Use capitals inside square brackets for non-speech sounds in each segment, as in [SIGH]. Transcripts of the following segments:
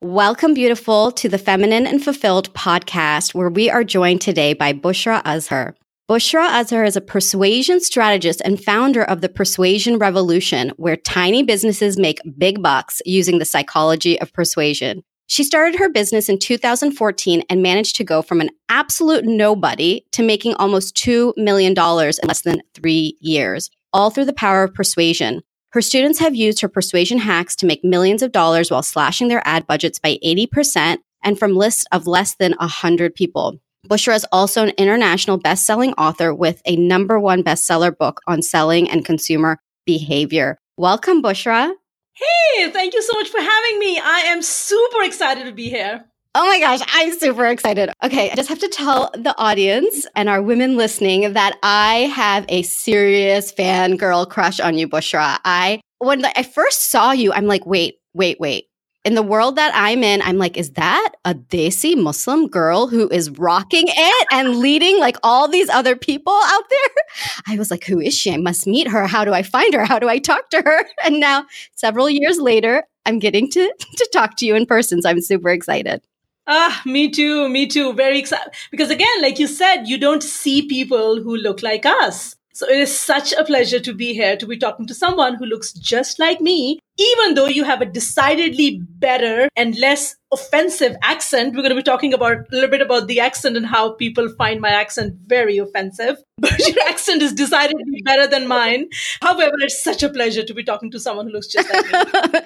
Welcome, beautiful, to the Feminine and Fulfilled podcast, where we are joined today by Bushra Azhar. Bushra Azhar is a persuasion strategist and founder of the Persuasion Revolution, where tiny businesses make big bucks using the psychology of persuasion. She started her business in 2014 and managed to go from an absolute nobody to making almost $2 million in less than three years, all through the power of persuasion. Her students have used her persuasion hacks to make millions of dollars while slashing their ad budgets by 80% and from lists of less than 100 people. Bushra is also an international best-selling author with a number one bestseller book on selling and consumer behavior. Welcome, Bushra. Hey, thank you so much for having me. I am super excited to be here. Oh my gosh, I'm super excited. Okay, I just have to tell the audience and our women listening that I have a serious fangirl crush on you, Bushra. I when I first saw you, I'm like, wait, wait, wait. In the world that I'm in, I'm like, is that a Desi Muslim girl who is rocking it and leading like all these other people out there? I was like, who is she? I must meet her. How do I find her? How do I talk to her? [LAUGHS] And now, several years later, I'm getting to, to talk to you in person. So I'm super excited. Ah, me too, me too. Very excited. Because again, like you said, you don't see people who look like us. So it is such a pleasure to be here to be talking to someone who looks just like me, even though you have a decidedly better and less offensive accent. We're going to be talking about a little bit about the accent and how people find my accent very offensive. [LAUGHS] But your accent is decidedly better than mine. However, it's such a pleasure to be talking to someone who looks just like me.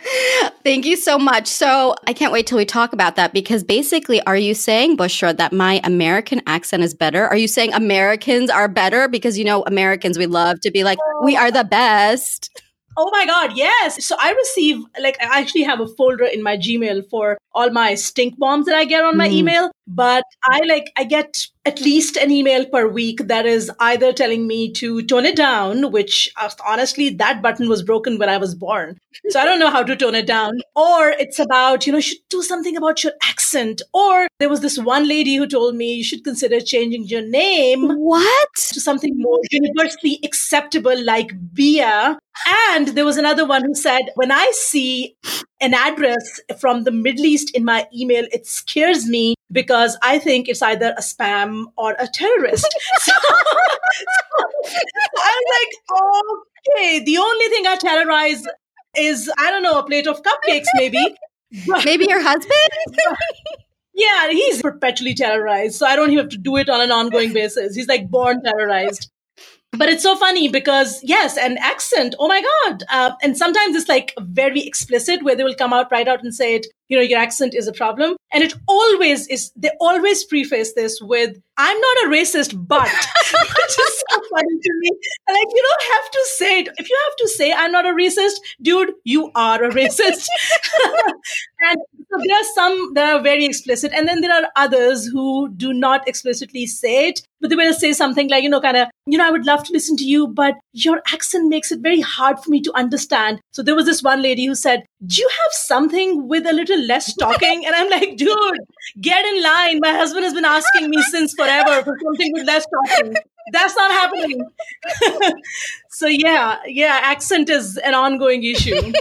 [LAUGHS] Thank you so much. So I can't wait till we talk about that because basically, are you saying, Bushra, that my American accent is better? Are you saying Americans are better? Because, you know, Americans, we love to be like, we are the best. Oh my God, yes. So I receive, like, I actually have a folder in my Gmail for all my stink bombs that I get on my mm. email. But I like, I get at least an email per week that is either telling me to tone it down, which honestly, that button was broken when I was born. So I don't know how to tone it down. Or it's about, you know, you should do something about your accent. Or there was this one lady who told me you should consider changing your name. What? To something more universally acceptable like Bia. And there was another one who said, when I see an address from the Middle East in my email, it scares me because I think it's either a spam or a terrorist. [LAUGHS] so, so I'm like, okay, the only thing I terrorize is, I don't know, a plate of cupcakes, maybe. [LAUGHS] maybe your husband? [LAUGHS] yeah, he's perpetually terrorized. So I don't even have to do it on an ongoing basis. He's like born terrorized but it's so funny because yes an accent oh my god uh, and sometimes it's like very explicit where they will come out right out and say it you know your accent is a problem. And it always is they always preface this with i'm not a racist but [LAUGHS] which is so funny to me. Like you don't have to say it. If you have to say i'm not a racist dude you are a racist. [LAUGHS] And so there are some that are very explicit and then there are others who do not explicitly say it but they will say something like, you know, kind of, you know, I would love to listen to you, but your accent makes it very hard for me to understand. So there was this one lady who said, Do you have something with a little less talking? And I'm like, dude, get in line. My husband has been asking me since forever for something with less talking. That's not happening. [LAUGHS] so yeah, yeah, accent is an ongoing issue.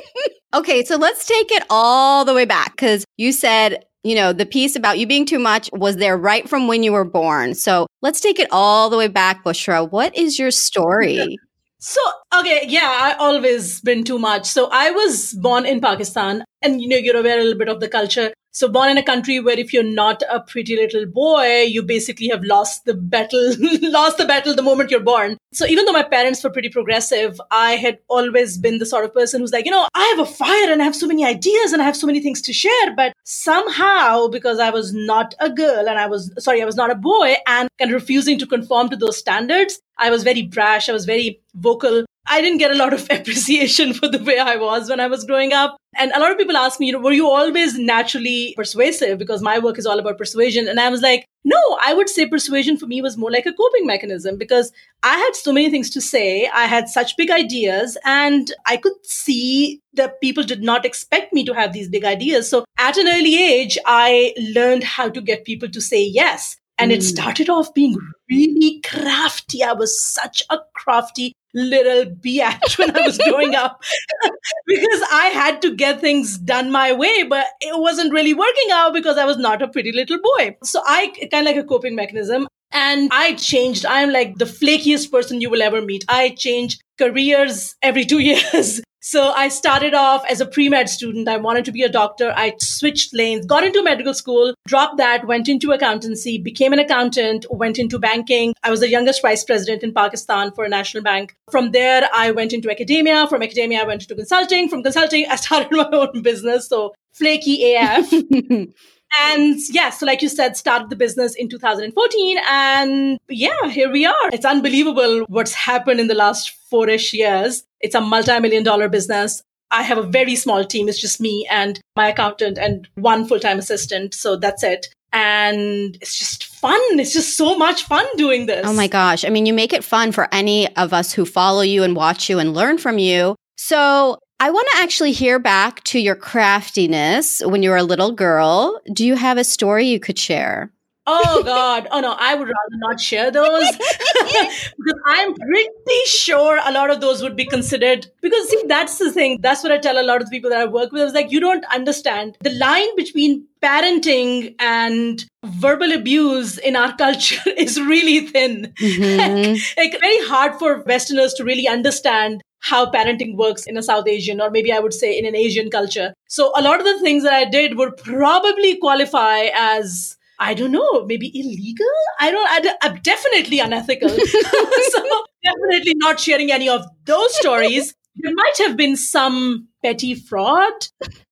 [LAUGHS] okay, so let's take it all the way back because you said you know, the piece about you being too much was there right from when you were born. So let's take it all the way back, Bushra. What is your story? So, okay, yeah, I always been too much. So I was born in Pakistan and, you know, you're aware a little bit of the culture. So born in a country where if you're not a pretty little boy, you basically have lost the battle, [LAUGHS] lost the battle the moment you're born. So even though my parents were pretty progressive, I had always been the sort of person who's like, you know, I have a fire and I have so many ideas and I have so many things to share. But somehow, because I was not a girl and I was, sorry, I was not a boy and kind of refusing to conform to those standards, I was very brash. I was very vocal. I didn't get a lot of [LAUGHS] appreciation for the way I was when I was growing up. And a lot of people ask me, you know, were you always naturally persuasive? Because my work is all about persuasion. And I was like, no, I would say persuasion for me was more like a coping mechanism because I had so many things to say. I had such big ideas and I could see that people did not expect me to have these big ideas. So at an early age, I learned how to get people to say yes. And mm. it started off being really crafty. I was such a crafty little biatch when I was growing up [LAUGHS] because I had to get things done my way, but it wasn't really working out because I was not a pretty little boy. So I kind of like a coping mechanism. And I changed. I'm like the flakiest person you will ever meet. I change careers every two [LAUGHS] years. So I started off as a pre-med student. I wanted to be a doctor. I switched lanes, got into medical school, dropped that, went into accountancy, became an accountant, went into banking. I was the youngest vice president in Pakistan for a national bank. From there, I went into academia. From academia, I went into consulting. From consulting, [LAUGHS] I started my own business. So flaky AF. [LAUGHS] And yeah, so like you said, started the business in 2014. And yeah, here we are. It's unbelievable what's happened in the last four ish years. It's a multi million dollar business. I have a very small team. It's just me and my accountant and one full time assistant. So that's it. And it's just fun. It's just so much fun doing this. Oh my gosh. I mean, you make it fun for any of us who follow you and watch you and learn from you. So I want to actually hear back to your craftiness when you were a little girl. Do you have a story you could share? Oh God. Oh no, I would rather not share those [LAUGHS] because I'm pretty sure a lot of those would be considered because see, that's the thing. That's what I tell a lot of the people that I work with. I was like, you don't understand the line between parenting and verbal abuse in our culture [LAUGHS] is really thin. Mm-hmm. like, [LAUGHS] like very hard for Westerners to really understand how parenting works in a South Asian, or maybe I would say in an Asian culture. So a lot of the things that I did would probably qualify as I don't know, maybe illegal. I don't. I, I'm uh, definitely unethical. [LAUGHS] [LAUGHS] so definitely not sharing any of those stories. There might have been some petty fraud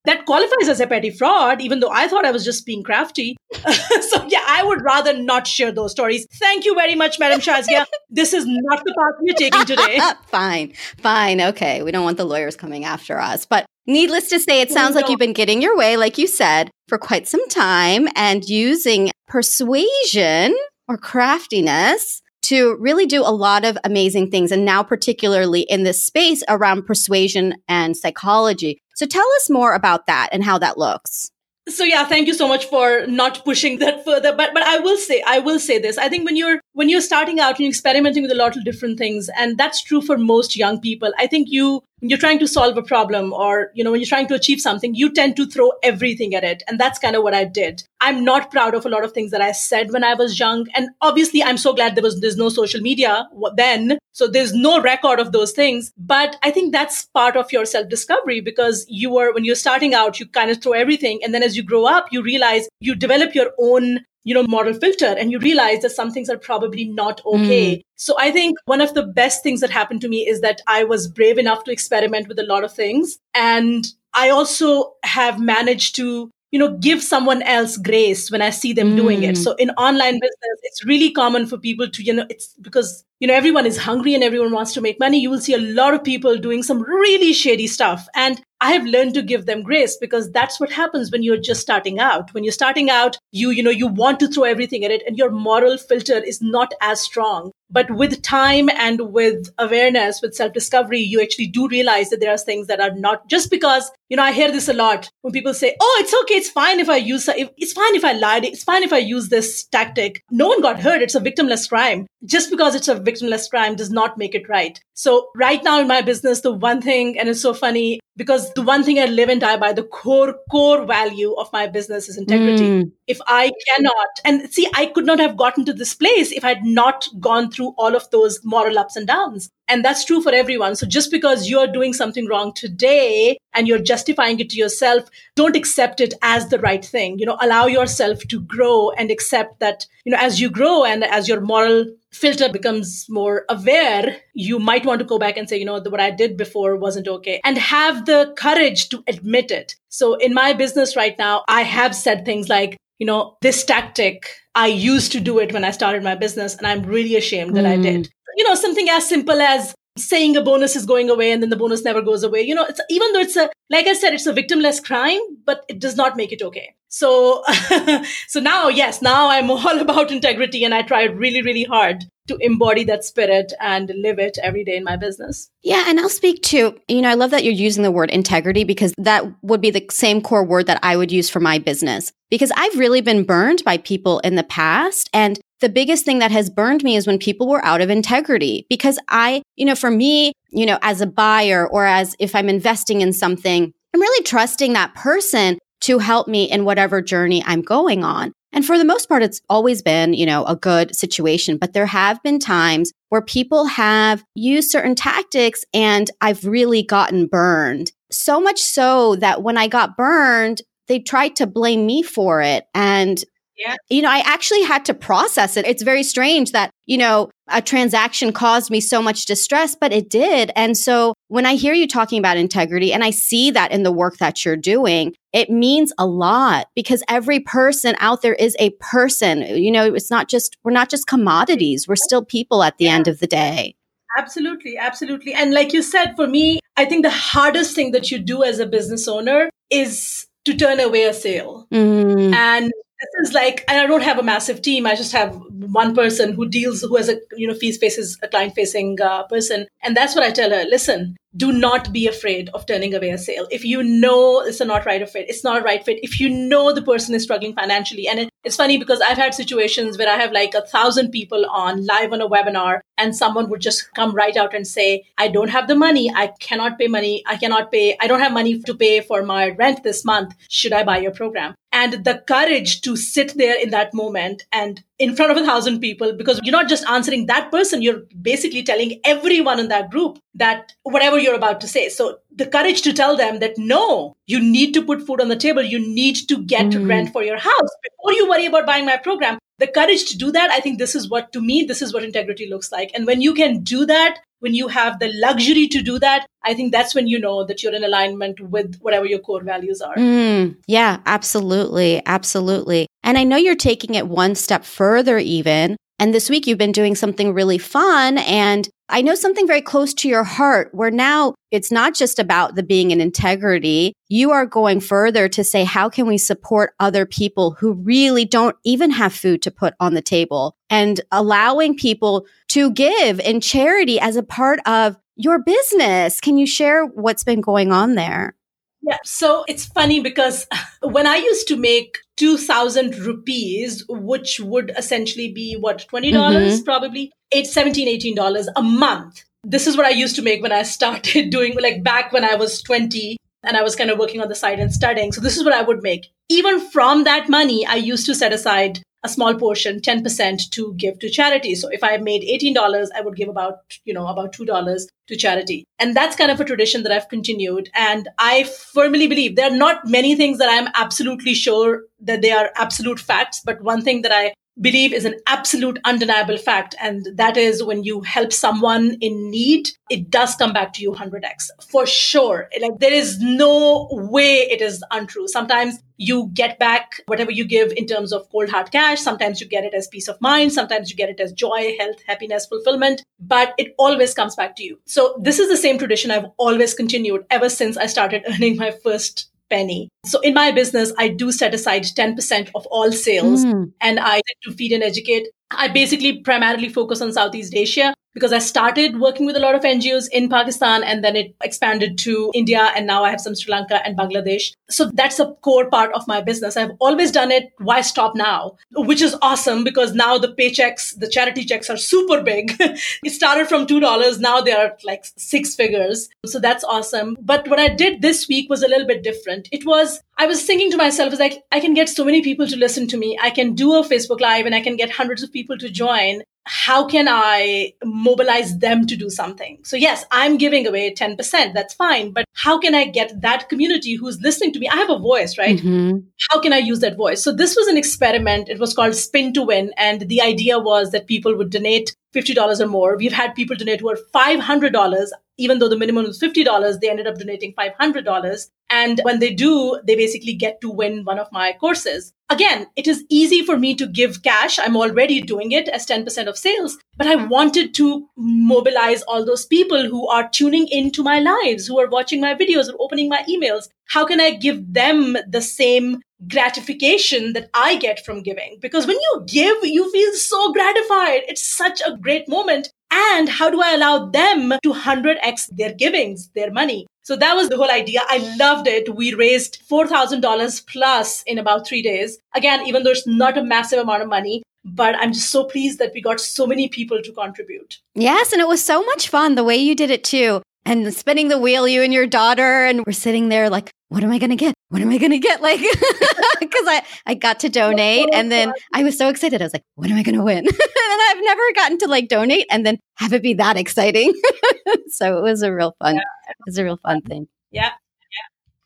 that qualifies as a petty fraud, even though I thought I was just being crafty. [LAUGHS] so, yeah, I would rather not share those stories. Thank you very much, Madam Shazia. this is not the path we're taking today. [LAUGHS] fine, fine. Okay. We don't want the lawyers coming after us. But needless to say, it oh, sounds like you've been getting your way, like you said, for quite some time and using persuasion or craftiness to really do a lot of amazing things. And now, particularly in this space around persuasion and psychology. So tell us more about that and how that looks. So yeah, thank you so much for not pushing that further. But but I will say, I will say this. I think when you're when you're starting out and you're experimenting with a lot of different things, and that's true for most young people, I think you when you're trying to solve a problem or you know when you're trying to achieve something you tend to throw everything at it. And that's kind of what i did. I'm not proud of a lot of things that i said when i was young. And obviously i'm so glad there was there's no social media then. So there's no record of those things. But i think that's part of your self discovery because you were when you're starting out you kind of throw everything. And then as you grow up you realize you develop your own you know, moral filter and you realize that some things are probably not okay. Mm. So I think one of the best things that happened to me is that I was brave enough to experiment with a lot of things. And I also have managed to you know give someone else grace when i see them mm. doing it mm. so in online business it's really common for people to you know it's because you know everyone is hungry and everyone wants to make money you will see a lot of people doing some really shady stuff and I have learned to give them grace because that's what happens when you're just starting out. When you're starting out, you, you know, you want to throw everything at it and your moral filter is not as strong. But with time and with awareness, with self discovery, you actually do realize that there are things that are not just because, you know, I hear this a lot when people say, Oh, it's okay. It's fine if I use, it's fine if I lied. It's fine if I use this tactic. No one got hurt. It's a victimless crime. Just because it's a victimless crime does not make it right. So right now in my business, the one thing, and it's so funny because the one thing I live and die by, the core, core value of my business is integrity. Mm. If I cannot, and see, I could not have gotten to this place if I'd not gone through all of those moral ups and downs. And that's true for everyone. So just because you're doing something wrong today and you're justifying it to yourself, don't accept it as the right thing. You know, allow yourself to grow and accept that, you know, as you grow and as your moral filter becomes more aware, you might want to go back and say, you know, what I did before wasn't okay and have the courage to admit it. So in my business right now, I have said things like, you know, this tactic, I used to do it when I started my business and I'm really ashamed that mm. I did. You know, something as simple as saying a bonus is going away and then the bonus never goes away. You know, it's even though it's a like I said, it's a victimless crime, but it does not make it okay. So [LAUGHS] so now, yes, now I'm all [LAUGHS] about integrity and I try really, really hard to embody that spirit and live it every day in my business. Yeah, and I'll speak to, you know, I love that you're using the word integrity because that would be the same core word that I would use for my business. Because I've really been burned by people in the past and the biggest thing that has burned me is when people were out of integrity because I, you know, for me, you know, as a buyer or as if I'm investing in something, I'm really trusting that person to help me in whatever journey I'm going on. And for the most part, it's always been, you know, a good situation. But there have been times where people have used certain tactics and I've really gotten burned. So much so that when I got burned, they tried to blame me for it. And yeah. You know, I actually had to process it. It's very strange that, you know, a transaction caused me so much distress, but it did. And so when I hear you talking about integrity and I see that in the work that you're doing, it means a lot because every person out there is a person. You know, it's not just, we're not just commodities, we're still people at the yeah. end of the day. Absolutely, absolutely. And like you said, for me, I think the hardest thing that you do as a business owner is to turn away a sale. Mm. And this is like and i don't have a massive team. I just have one person who deals who has a you know fees faces a client facing uh, person. And that's what i tell her. Listen do not be afraid of turning away a sale. If you know it's a not right of fit, it's not a right fit. If you know the person is struggling financially, and it, it's funny because I've had situations where I have like a thousand people on live on a webinar, and someone would just come right out and say, "I don't have the money. I cannot pay money. I cannot pay. I don't have money to pay for my rent this month. Should I buy your program?" And the courage to sit there in that moment and in front of a thousand people, because you're not just answering that person, you're basically telling everyone in that group that whatever you're about to say. So the courage to tell them that no, you need to put food on the table. You need to get mm. rent for your house before you worry about buying my program. The courage to do that, I think this is what, to me, this is what integrity looks like. And when you can do that, when you have the luxury to do that, I think that's when you know that you're in alignment with whatever your core values are. Mm, yeah, absolutely. Absolutely. And I know you're taking it one step further, even. And this week you've been doing something really fun and I know something very close to your heart where now it's not just about the being in integrity. You are going further to say, how can we support other people who really don't even have food to put on the table and allowing people to give in charity as a part of your business? Can you share what's been going on there? Yeah, so it's funny because when I used to make 2000 rupees, which would essentially be what, $20 mm-hmm. probably, it's 17 $18 a month. This is what I used to make when I started [LAUGHS] doing, like back when I was 20 and I was kind of working on the side and studying. So this is what I would make. Even from that money, I used to set aside a small portion, 10% to give to charity. So if I made $18, I would give about, you know, about $2 to charity. And that's kind of a tradition that I've continued. And I firmly believe there are not many things that I'm absolutely sure that they are absolute facts. But one thing that I believe is an absolute undeniable fact. And that is when you help someone in need, it does come back to you 100x for sure. Like there is no way it is untrue. Sometimes you get back whatever you give in terms of cold hard cash. Sometimes you get it as peace of mind. Sometimes you get it as joy, health, happiness, fulfillment, but it always comes back to you. So this is the same tradition I've always continued ever since I started [LAUGHS] earning my first penny. So in my business, I do set aside 10% of all sales mm. and I to feed and educate. I basically primarily focus on Southeast Asia because I started working with a lot of NGOs in Pakistan and then it expanded to India and now I have some Sri Lanka and Bangladesh. So that's a core part of my business. I've always done it. Why stop now? Which is awesome because now the paychecks, the charity checks are super big. [LAUGHS] it started from $2. Now they are like six figures. So that's awesome. But what I did this week was a little bit different. It was, I was thinking to myself, I like, I can get so many people to listen to me. I can do a Facebook live and I can get hundreds of people to join how can I mobilize them to do something? So, yes, I'm giving away 10%. That's fine. But how can I get that community who's listening to me? I have a voice, right? Mm-hmm. How can I use that voice? So, this was an experiment. It was called Spin to Win. And the idea was that people would donate $50 or more. We've had people donate who are $500 even though the minimum was $50, they ended up donating $500. And when they do, they basically get to win one of my courses. Again, it is easy for me to give cash. I'm already doing it as 10% of sales, but I mm-hmm. wanted to mobilize all those people who are tuning into my lives, who are watching my videos or opening my emails. How can I give them the same gratification that I get from giving? Because when you give, you feel so gratified. It's such a great moment. And how do I allow them to 100x their givings, their money? So that was the whole idea. I loved it. We raised $4,000 plus in about three days. Again, even though it's not a massive amount of money, but I'm just so pleased that we got so many people to contribute. Yes, and it was so much fun the way you did it too. And spinning the wheel, you and your daughter, and we're sitting there like, what am I going to get? What am I going to get? Like, [LAUGHS] because I, I got to donate oh, and then I was so excited. I was like, what am I going to win? [LAUGHS] and I've never gotten to like donate and then have it be that exciting. [LAUGHS] so it was a real fun, yeah. it was a real fun thing. Yeah.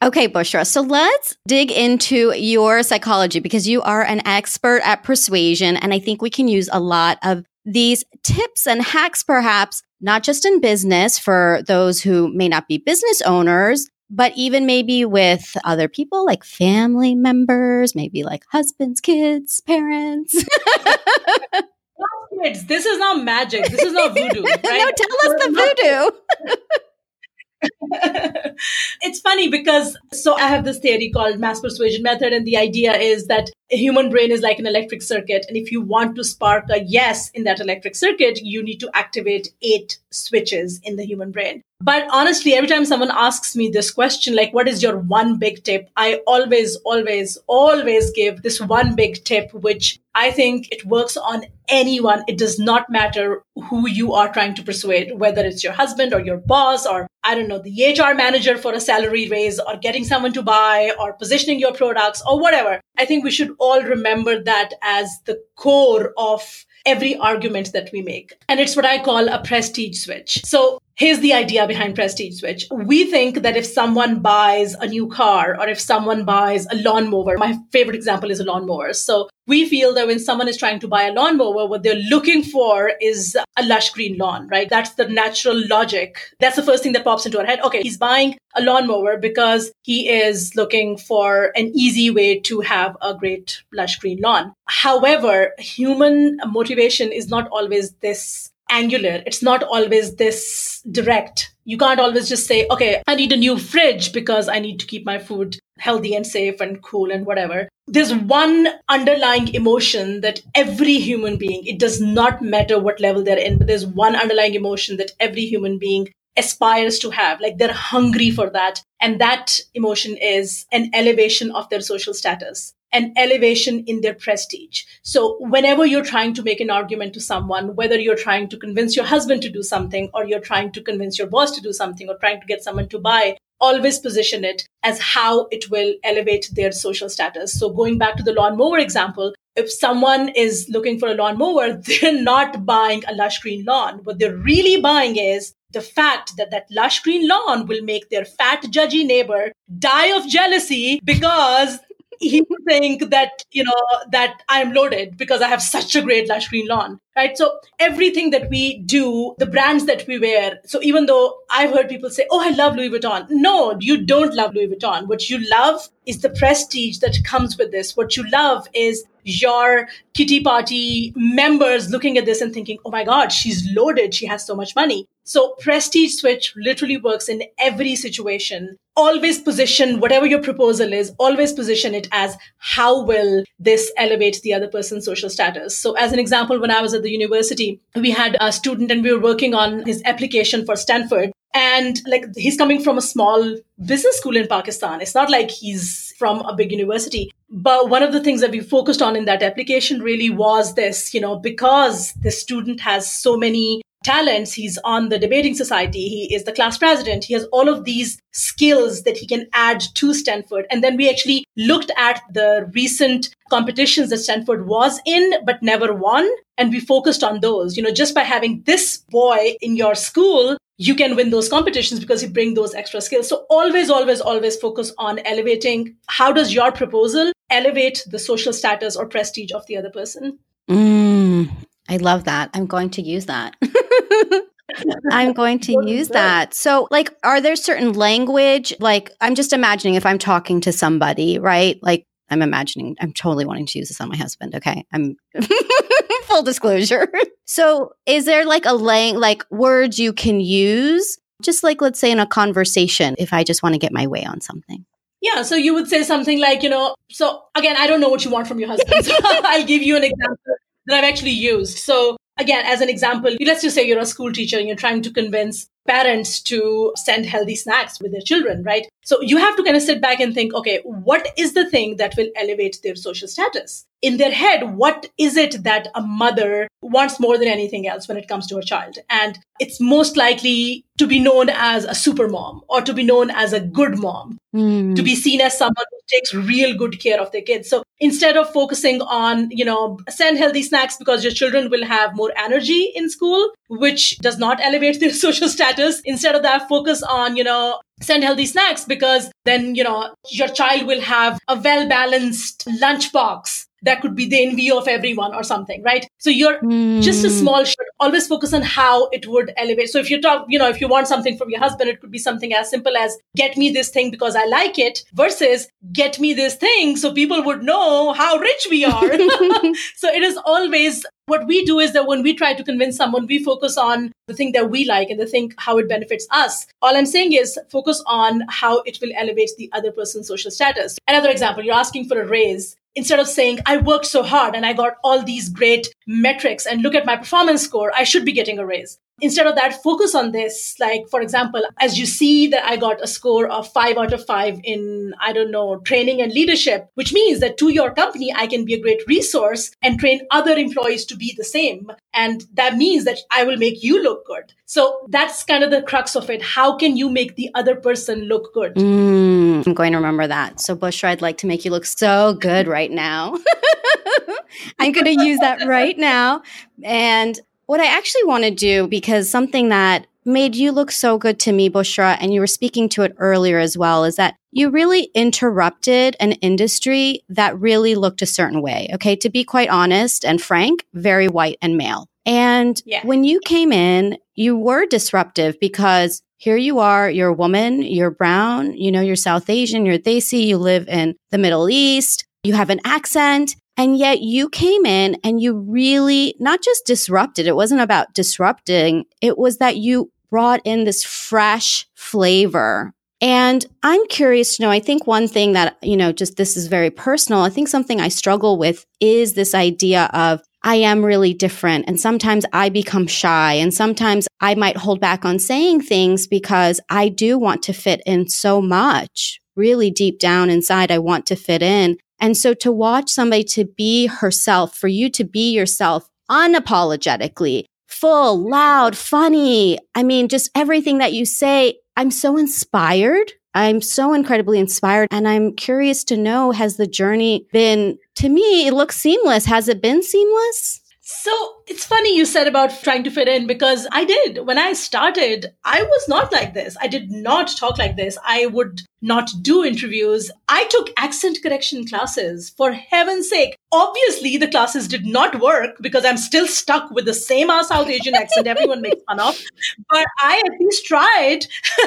Okay, Bushra. So let's dig into your psychology because you are an expert at persuasion. And I think we can use a lot of these tips and hacks, perhaps, not just in business for those who may not be business owners, but even maybe with other people like family members, maybe like husbands, kids, parents. [LAUGHS] kids, this is not magic. This is not voodoo. [LAUGHS] Right? no, tell us the voodoo. [LAUGHS] it's funny because so I have this theory called mass persuasion method, and the idea is that a human brain is like an electric circuit. And if you want to spark a yes in that electric circuit, you need to activate eight switches in the human brain. But honestly, every time someone asks me this question, like, what is your one big tip? I always, always, always give this one big tip, which I think it works on anyone. It does not matter who you are trying to persuade, whether it's your husband or your boss or, I don't know, the HR manager for a salary raise or getting someone to buy or positioning your products or whatever. I think we should all remember that as the core of every argument that we make. And it's what I call a prestige switch. So Here's the idea behind Prestige Switch. We think that if someone buys a new car or if someone buys a lawnmower, my favorite example is a lawnmower. So we feel that when someone is trying to buy a lawnmower, what they're looking for is a lush green lawn, right? That's the natural logic. That's the first thing that pops into our head. Okay, he's buying a lawnmower because he is looking for an easy way to have a great lush green lawn. However, human motivation is not always this angular. It's not always this direct. You can't always just say, okay, I need a new fridge because I need to keep my food healthy and safe and cool and whatever. There's one underlying emotion that every human being, it does not matter what level they're in, but there's one underlying emotion that every human being aspires to have. Like they're hungry for that. And that emotion is an elevation of their social status an elevation in their prestige. So whenever you're trying to make an argument to someone, whether you're trying to convince your husband to do something or you're trying to convince your boss to do something or trying to get someone to buy, always position it as how it will elevate their social status. So going back to the lawnmower example, if someone is looking for a lawnmower, [LAUGHS] they're not buying a lush green lawn. What they're really buying is the fact that that lush green lawn will make their fat, judgy neighbor die of jealousy because he would think that you know that i'm loaded because i have such a great lush green lawn right so everything that we do the brands that we wear so even though i've heard people say oh i love louis vuitton no you don't love louis vuitton what you love is the prestige that comes with this what you love is your kitty party members looking at this and thinking, oh my God, she's loaded. She has so much money. So Prestige Switch literally works in every situation. Always position whatever your proposal is, always position it as how will this elevate the other person's social status. So as an example, when I was at the university, we had a student and we were working on his application for Stanford. And like he's coming from a small business school in Pakistan. It's not like he's from a big university. But one of the things that we focused on in that application really was this, you know, because the student has so many talents. He's on the debating society. He is the class president. He has all of these skills that he can add to Stanford. And then we actually looked at the recent competitions that Stanford was in, but never won. And we focused on those. You know, just by having this boy in your school, you can win those competitions because you bring those extra skills. So always, always, always focus on elevating how does your proposal elevate the social status or prestige of the other person? Mm, I love that. I'm going to use that. [LAUGHS] I'm going to use that. So, like, are there certain language? Like, I'm just imagining if I'm talking to somebody, right? Like, I'm imagining, I'm totally wanting to use this on my husband. Okay. I'm [LAUGHS] full disclosure. so, is there like a lang, like words you can use? Just like, let's say in a conversation, if I just want to get my way on something. Yeah, so you would say something like, you know, so again, I don't know what you want from your husband. [LAUGHS] So I'll give you an example that I've actually used. So again, as an example, let's just say you're a school teacher and you're trying to convince parents to send healthy snacks with their children, right? So you have to kind of sit back and think, okay, what is the thing that will elevate their social status? In their head, what is it that a mother wants more than anything else when it comes to her child? And it's most likely to be known as a super mom or to be known as a good mom, mm. to be seen as someone who takes real good care of their kids. So instead of focusing on, you know, send healthy snacks because your children will have more energy in school, which does not elevate their [LAUGHS] social status, instead of that, focus on, you know, send healthy snacks because then, you know, your child will have a well balanced lunchbox that could be the envy of everyone or something, right? So you're mm. just a small should always focus on how it would elevate. So if you talk, you know, if you want something from your husband, it could be something as simple as get me this thing because I like it versus get me this thing so people would know how rich we are. [LAUGHS] [LAUGHS] so it is always what we do is that when we try to convince someone, we focus on the thing that we like and the thing how it benefits us. All I'm saying is focus on how it will elevate the other person's social status. Another example, you're asking for a raise instead of saying, I worked so hard and I got all these great metrics and look at my performance score, I should be getting a raise. Instead of that, focus on this. Like, for example, as you see that I got a score of five out of five in, I don't know, training and leadership, which means that to your company, I can be a great resource and train other employees to be the same. And that means that I will make you look good. So that's kind of the crux of it. How can you make the other person look good? Mm, I'm going to remember that. So, Bushra, I'd like to make you look so good right now. [LAUGHS] I'm going to use that right now. And what I actually want to do, because something that made you look so good to me, Bushra, and you were speaking to it earlier as well, is that you really interrupted an industry that really looked a certain way. Okay. To be quite honest and frank, very white and male. And yeah. when you came in, you were disruptive because here you are, you're a woman, you're brown, you know, you're South Asian, you're Desi, you live in the Middle East, you have an accent, and yet you came in and you really not just disrupted, it wasn't about disrupting, it was that you brought in this fresh flavor. And I'm curious to know, I think one thing that, you know, just this is very personal. I think something I struggle with is this idea of I am really different. And sometimes I become shy and sometimes I might hold back on saying things because I do want to fit in so much. Really deep down inside, I want to fit in. And so to watch somebody to be herself, for you to be yourself unapologetically, full, loud, funny. I mean, just everything that you say, I'm so inspired. I'm so incredibly inspired. And I'm curious to know has the journey been, to me, it looks seamless. Has it been seamless? So it's funny you said about trying to fit in because I did. When I started, I was not like this. I did not talk like this. I would not do interviews. I took accent correction classes for heaven's sake. Obviously, the classes did not work because I'm still stuck with the same South Asian accent everyone makes fun of. But I at least tried.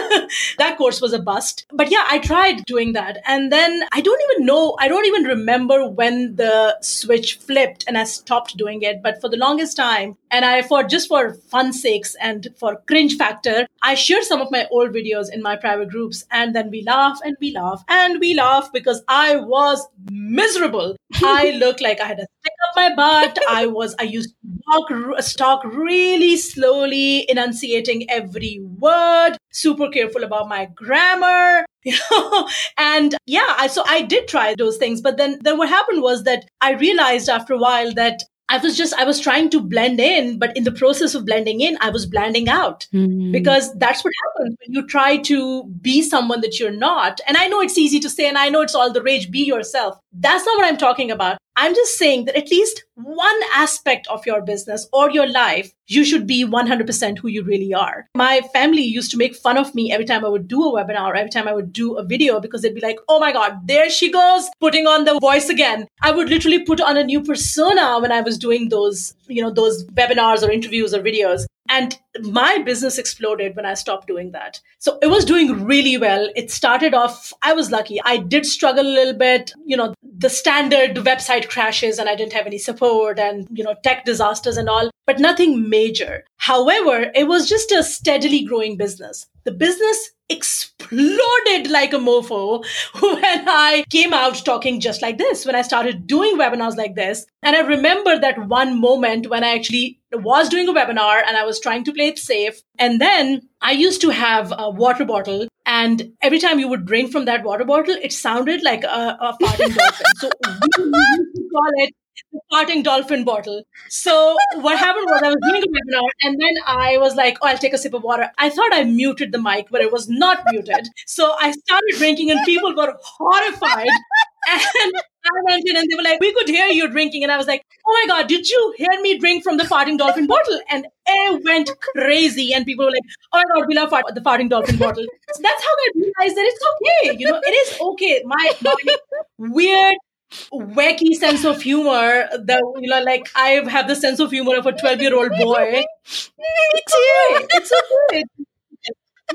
[LAUGHS] that course was a bust. But yeah, I tried doing that. And then I don't even know, I don't even remember when the switch flipped and I stopped doing it. But for the longest time, and I, for just for fun sakes and for cringe factor, I shared some of my old videos in my private groups and then we laugh and we laugh and we laugh because I was miserable. [LAUGHS] I looked like I had a stick up my butt. I was, I used to walk, talk really slowly, enunciating every word, super careful about my grammar. [LAUGHS] You know, and yeah, I, so I did try those things, but then then what happened was that I realized after a while that I was just, I was trying to blend in, but in the process of blending in, I was blending out mm-hmm. because that's what happens when you try to be someone that you're not. And I know it's easy to say, and I know it's all the rage, be yourself. That's not what I'm talking about. I'm just saying that at least one aspect of your business or your life, you should be 100% who you really are. My family used to make fun of me every time I would do a webinar, every time I would do a video, because they'd be like, oh my God, there she goes, putting on the voice again. I would literally put on a new persona when I was doing those, you know, those webinars or interviews or videos. And my business exploded when I stopped doing that. So it was doing really well. It started off, I was lucky. I did struggle a little bit, you know, the standard website crashes and I didn't have any support and, you know, tech disasters and all, but nothing major. However, it was just a steadily growing business. The business exploded like a mofo [LAUGHS] when I came out talking just like this, when I started doing webinars like this. And I remember that one moment when I actually was doing a webinar and I was trying to play it safe. And then I used to have a water bottle and every time you would drink from that water bottle, it sounded like a, a farting dolphin. So we [LAUGHS] used to call it farting dolphin bottle. So what happened was I was doing a webinar and then I was like, oh, I'll take a sip of water. I thought I muted the mic, but it was not muted. So I started drinking and people were horrified. And I went in and they were like, we could hear you drinking. And I was like, oh my God, did you hear me drink from the farting dolphin bottle? And it went crazy. And people were like, oh my God, we love fart- the farting dolphin bottle. So that's how I realized that it's okay. You know, it is okay. My, my weird wacky sense of humor that you know like i have the sense of humor of a 12 year old [LAUGHS] boy me too. It's okay [LAUGHS]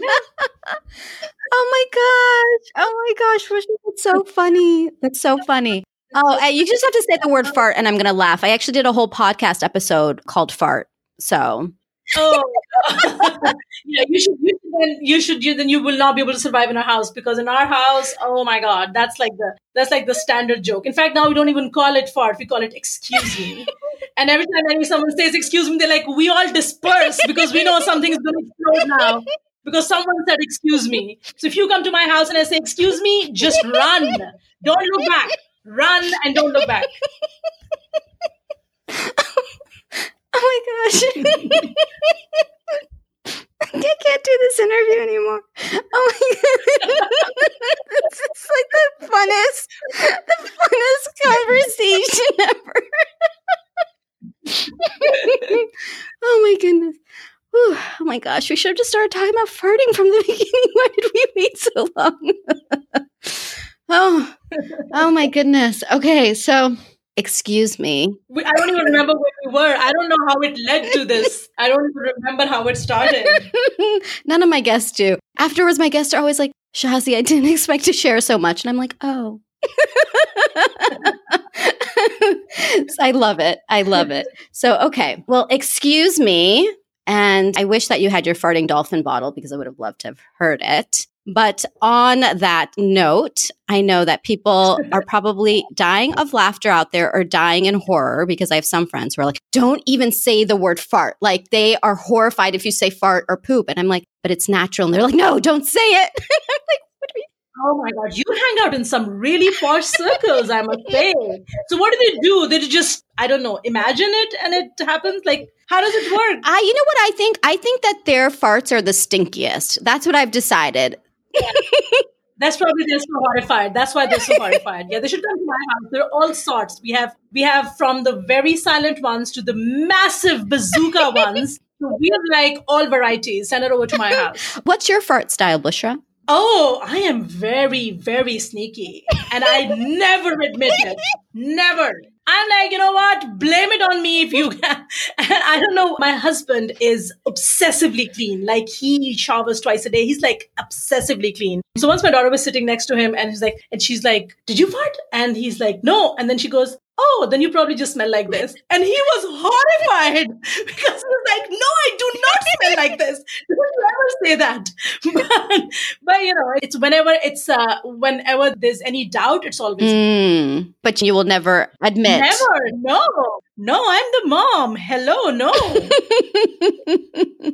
oh my gosh. Oh my gosh. That's so funny. That's so funny. Oh uh, you just have to say the word fart and i'm gonna laugh. I actually did a whole podcast episode called fart so oh [LAUGHS] yeah you should, you should then you should you then you will not be able to survive in our house because in our house oh my god that's like the that's like the standard joke. In fact now we don't even call it fart we call it excuse me. [LAUGHS] And every time someone says excuse me they're like we all disperse because we know something is going to explode now. Because someone said excuse me. So if you come to my house and i say excuse me just run. Don't look back. Run and don't look back [LAUGHS] [LAUGHS] Oh my gosh. [LAUGHS] I can't do this interview anymore. Oh my [LAUGHS] god. is like the funnest, the funnest conversation ever. oh my goodness. Whew. Oh my gosh, we should have just started talking about farting from the beginning. Why did we wait so long? oh, oh my goodness. Okay, so Excuse me. I don't even remember where we were. I don't know how it led to this. I don't even remember how it started. [LAUGHS] None of my guests do. Afterwards, my guests are always like, Shazi, I didn't [LAUGHS] expect to share so much. And I'm like, oh. [LAUGHS] I love it. I love it. So, okay. Well, excuse me. And I wish that you had your farting dolphin bottle because I would have loved to have heard it. But on that note, I know that people [LAUGHS] are probably dying of laughter out there or dying in horror because I have some friends who are like, don't even say the word fart. Like they are horrified if you say fart or poop. And I'm like, but it's natural. And they're like, no, don't say it. [LAUGHS] I'm like, Oh my God, you hang out in some really posh circles, I must say. So, what do they do? They just, I don't know, imagine it and it happens? Like, how does it work? I, you know what I think? I think that their farts are the stinkiest. That's what I've decided. [LAUGHS] That's probably they're so horrified. That's why they're so horrified. Yeah, they should come to my house. There are all sorts. We have we have from the very silent ones to the massive bazooka [LAUGHS] ones. So we have like all varieties. Send it over to my house. [LAUGHS] What's your fart style, Bushra? Oh, I am very, very sneaky. And I never admit it. Never. I'm like, you know what? Blame it on me if you can. [LAUGHS] I don't know. My husband is obsessively clean. Like he showers twice a day. He's like obsessively clean. So once my daughter was sitting next to him and he's like, and she's like, did you fart? And he's like, no. And then she goes, oh, then you probably just smell like this. And he was horrified because he was like, no, I do not smell like this. [LAUGHS] Don't you ever say that. [LAUGHS] But, but, you know, it's whenever it's, uh, whenever there's any doubt, it's always. Mm, but you will never admit. Never. No. No, I'm the mom. Hello. No. [LAUGHS]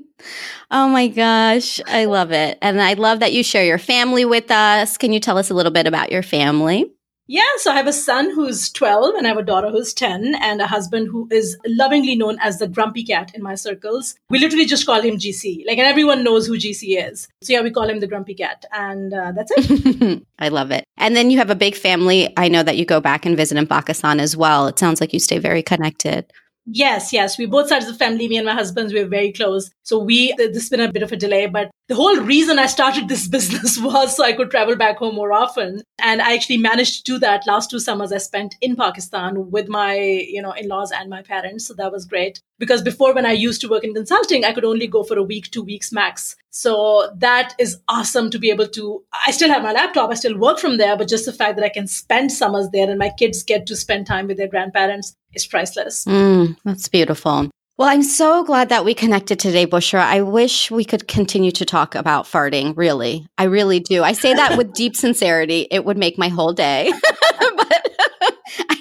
oh my gosh. I love it. And I love that you share your family with us. Can you tell us a little bit about your family? Yeah, so I have a son who's 12 and I have a daughter who's 10 and a husband who is lovingly known as the grumpy cat in my circles. We literally just call him GC. Like, and everyone knows who GC is. So yeah, we call him the grumpy cat and uh, that's it. [LAUGHS] I love it. And then you have a big family. I know that you go back and visit in Pakistan as well. It sounds like you stay very connected. Yes, yes. We both sides of the family, me and my husband, we're very close. So we, this has been a bit of a delay, but the whole reason I started this [LAUGHS] business was so I could travel back home more often. And I actually managed to do that last two summers I spent in Pakistan with my, you know, in-laws and my parents. So that was great. Because before when I used to work in consulting, I could only go for a week, two weeks max. So that is awesome to be able to, I still have my laptop. I still work from there, but just the fact that I can spend summers there and my kids get to spend time with their grandparents is priceless. Mm, that's beautiful. Well, I'm so glad that we connected today, Bushra. I wish we could continue to talk about farting, really. I really do. I say that with deep [LAUGHS] sincerity. It would make my whole day. [LAUGHS] but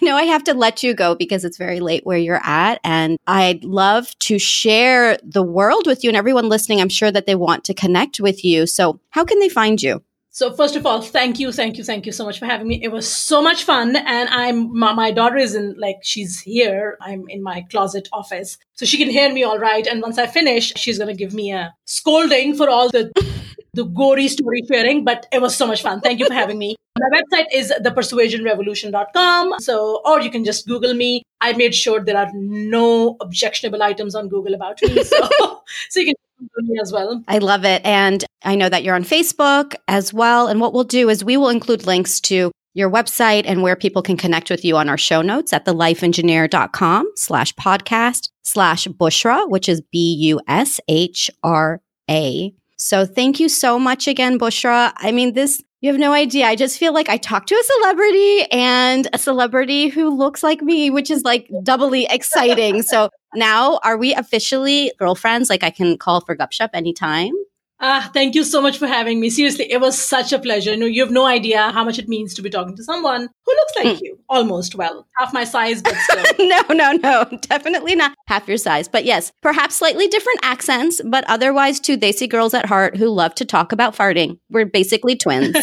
know I have to let you go because it's very late where you're at. And I'd love to share the world with you and everyone listening. I'm sure that they want to connect with you. So, how can they find you? So first of all, thank you, thank you, thank you so much for having me. It was so much fun, and I'm my, my, daughter is in like she's here. I'm in my closet office, so she can hear me all right. And once I finish, she's gonna give me a scolding for all the [LAUGHS] the gory story sharing. But it was so much fun. Thank you for having me. My website is thepersuasionrevolution.com. So, or you can just Google me. I made sure there are no objectionable items on Google about me, so [LAUGHS] [LAUGHS] so you can Google me as well. I love it. And I know that you're on Facebook as well. And what we'll do is we will include links to your website and where people can connect with you on our show notes at thelifeengineer.com slash podcast slash Bushra, which is B U S H R A. So thank you so much again, Bushra. I mean, this you have no idea. I just feel like I talked to a celebrity and a celebrity who looks like me, which is like doubly exciting. so now, are we officially girlfriends? Like I can call for Gupshup anytime? Ah, thank you so much for having me. Seriously, it was such a pleasure. You know, you have no idea how much it means to be talking to someone who looks like mm. you, almost. Well, half my size, but still. [LAUGHS] no, no, no, definitely not half your size. But yes, perhaps slightly different accents, but otherwise, two Desi girls at heart who love to talk about farting. We're basically twins.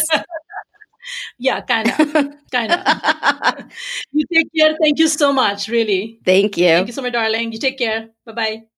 [LAUGHS] yeah, kind of, kind of. [LAUGHS] you take care. Thank you so much. Really. Thank you. Thank you so much, darling. You take care. Bye bye.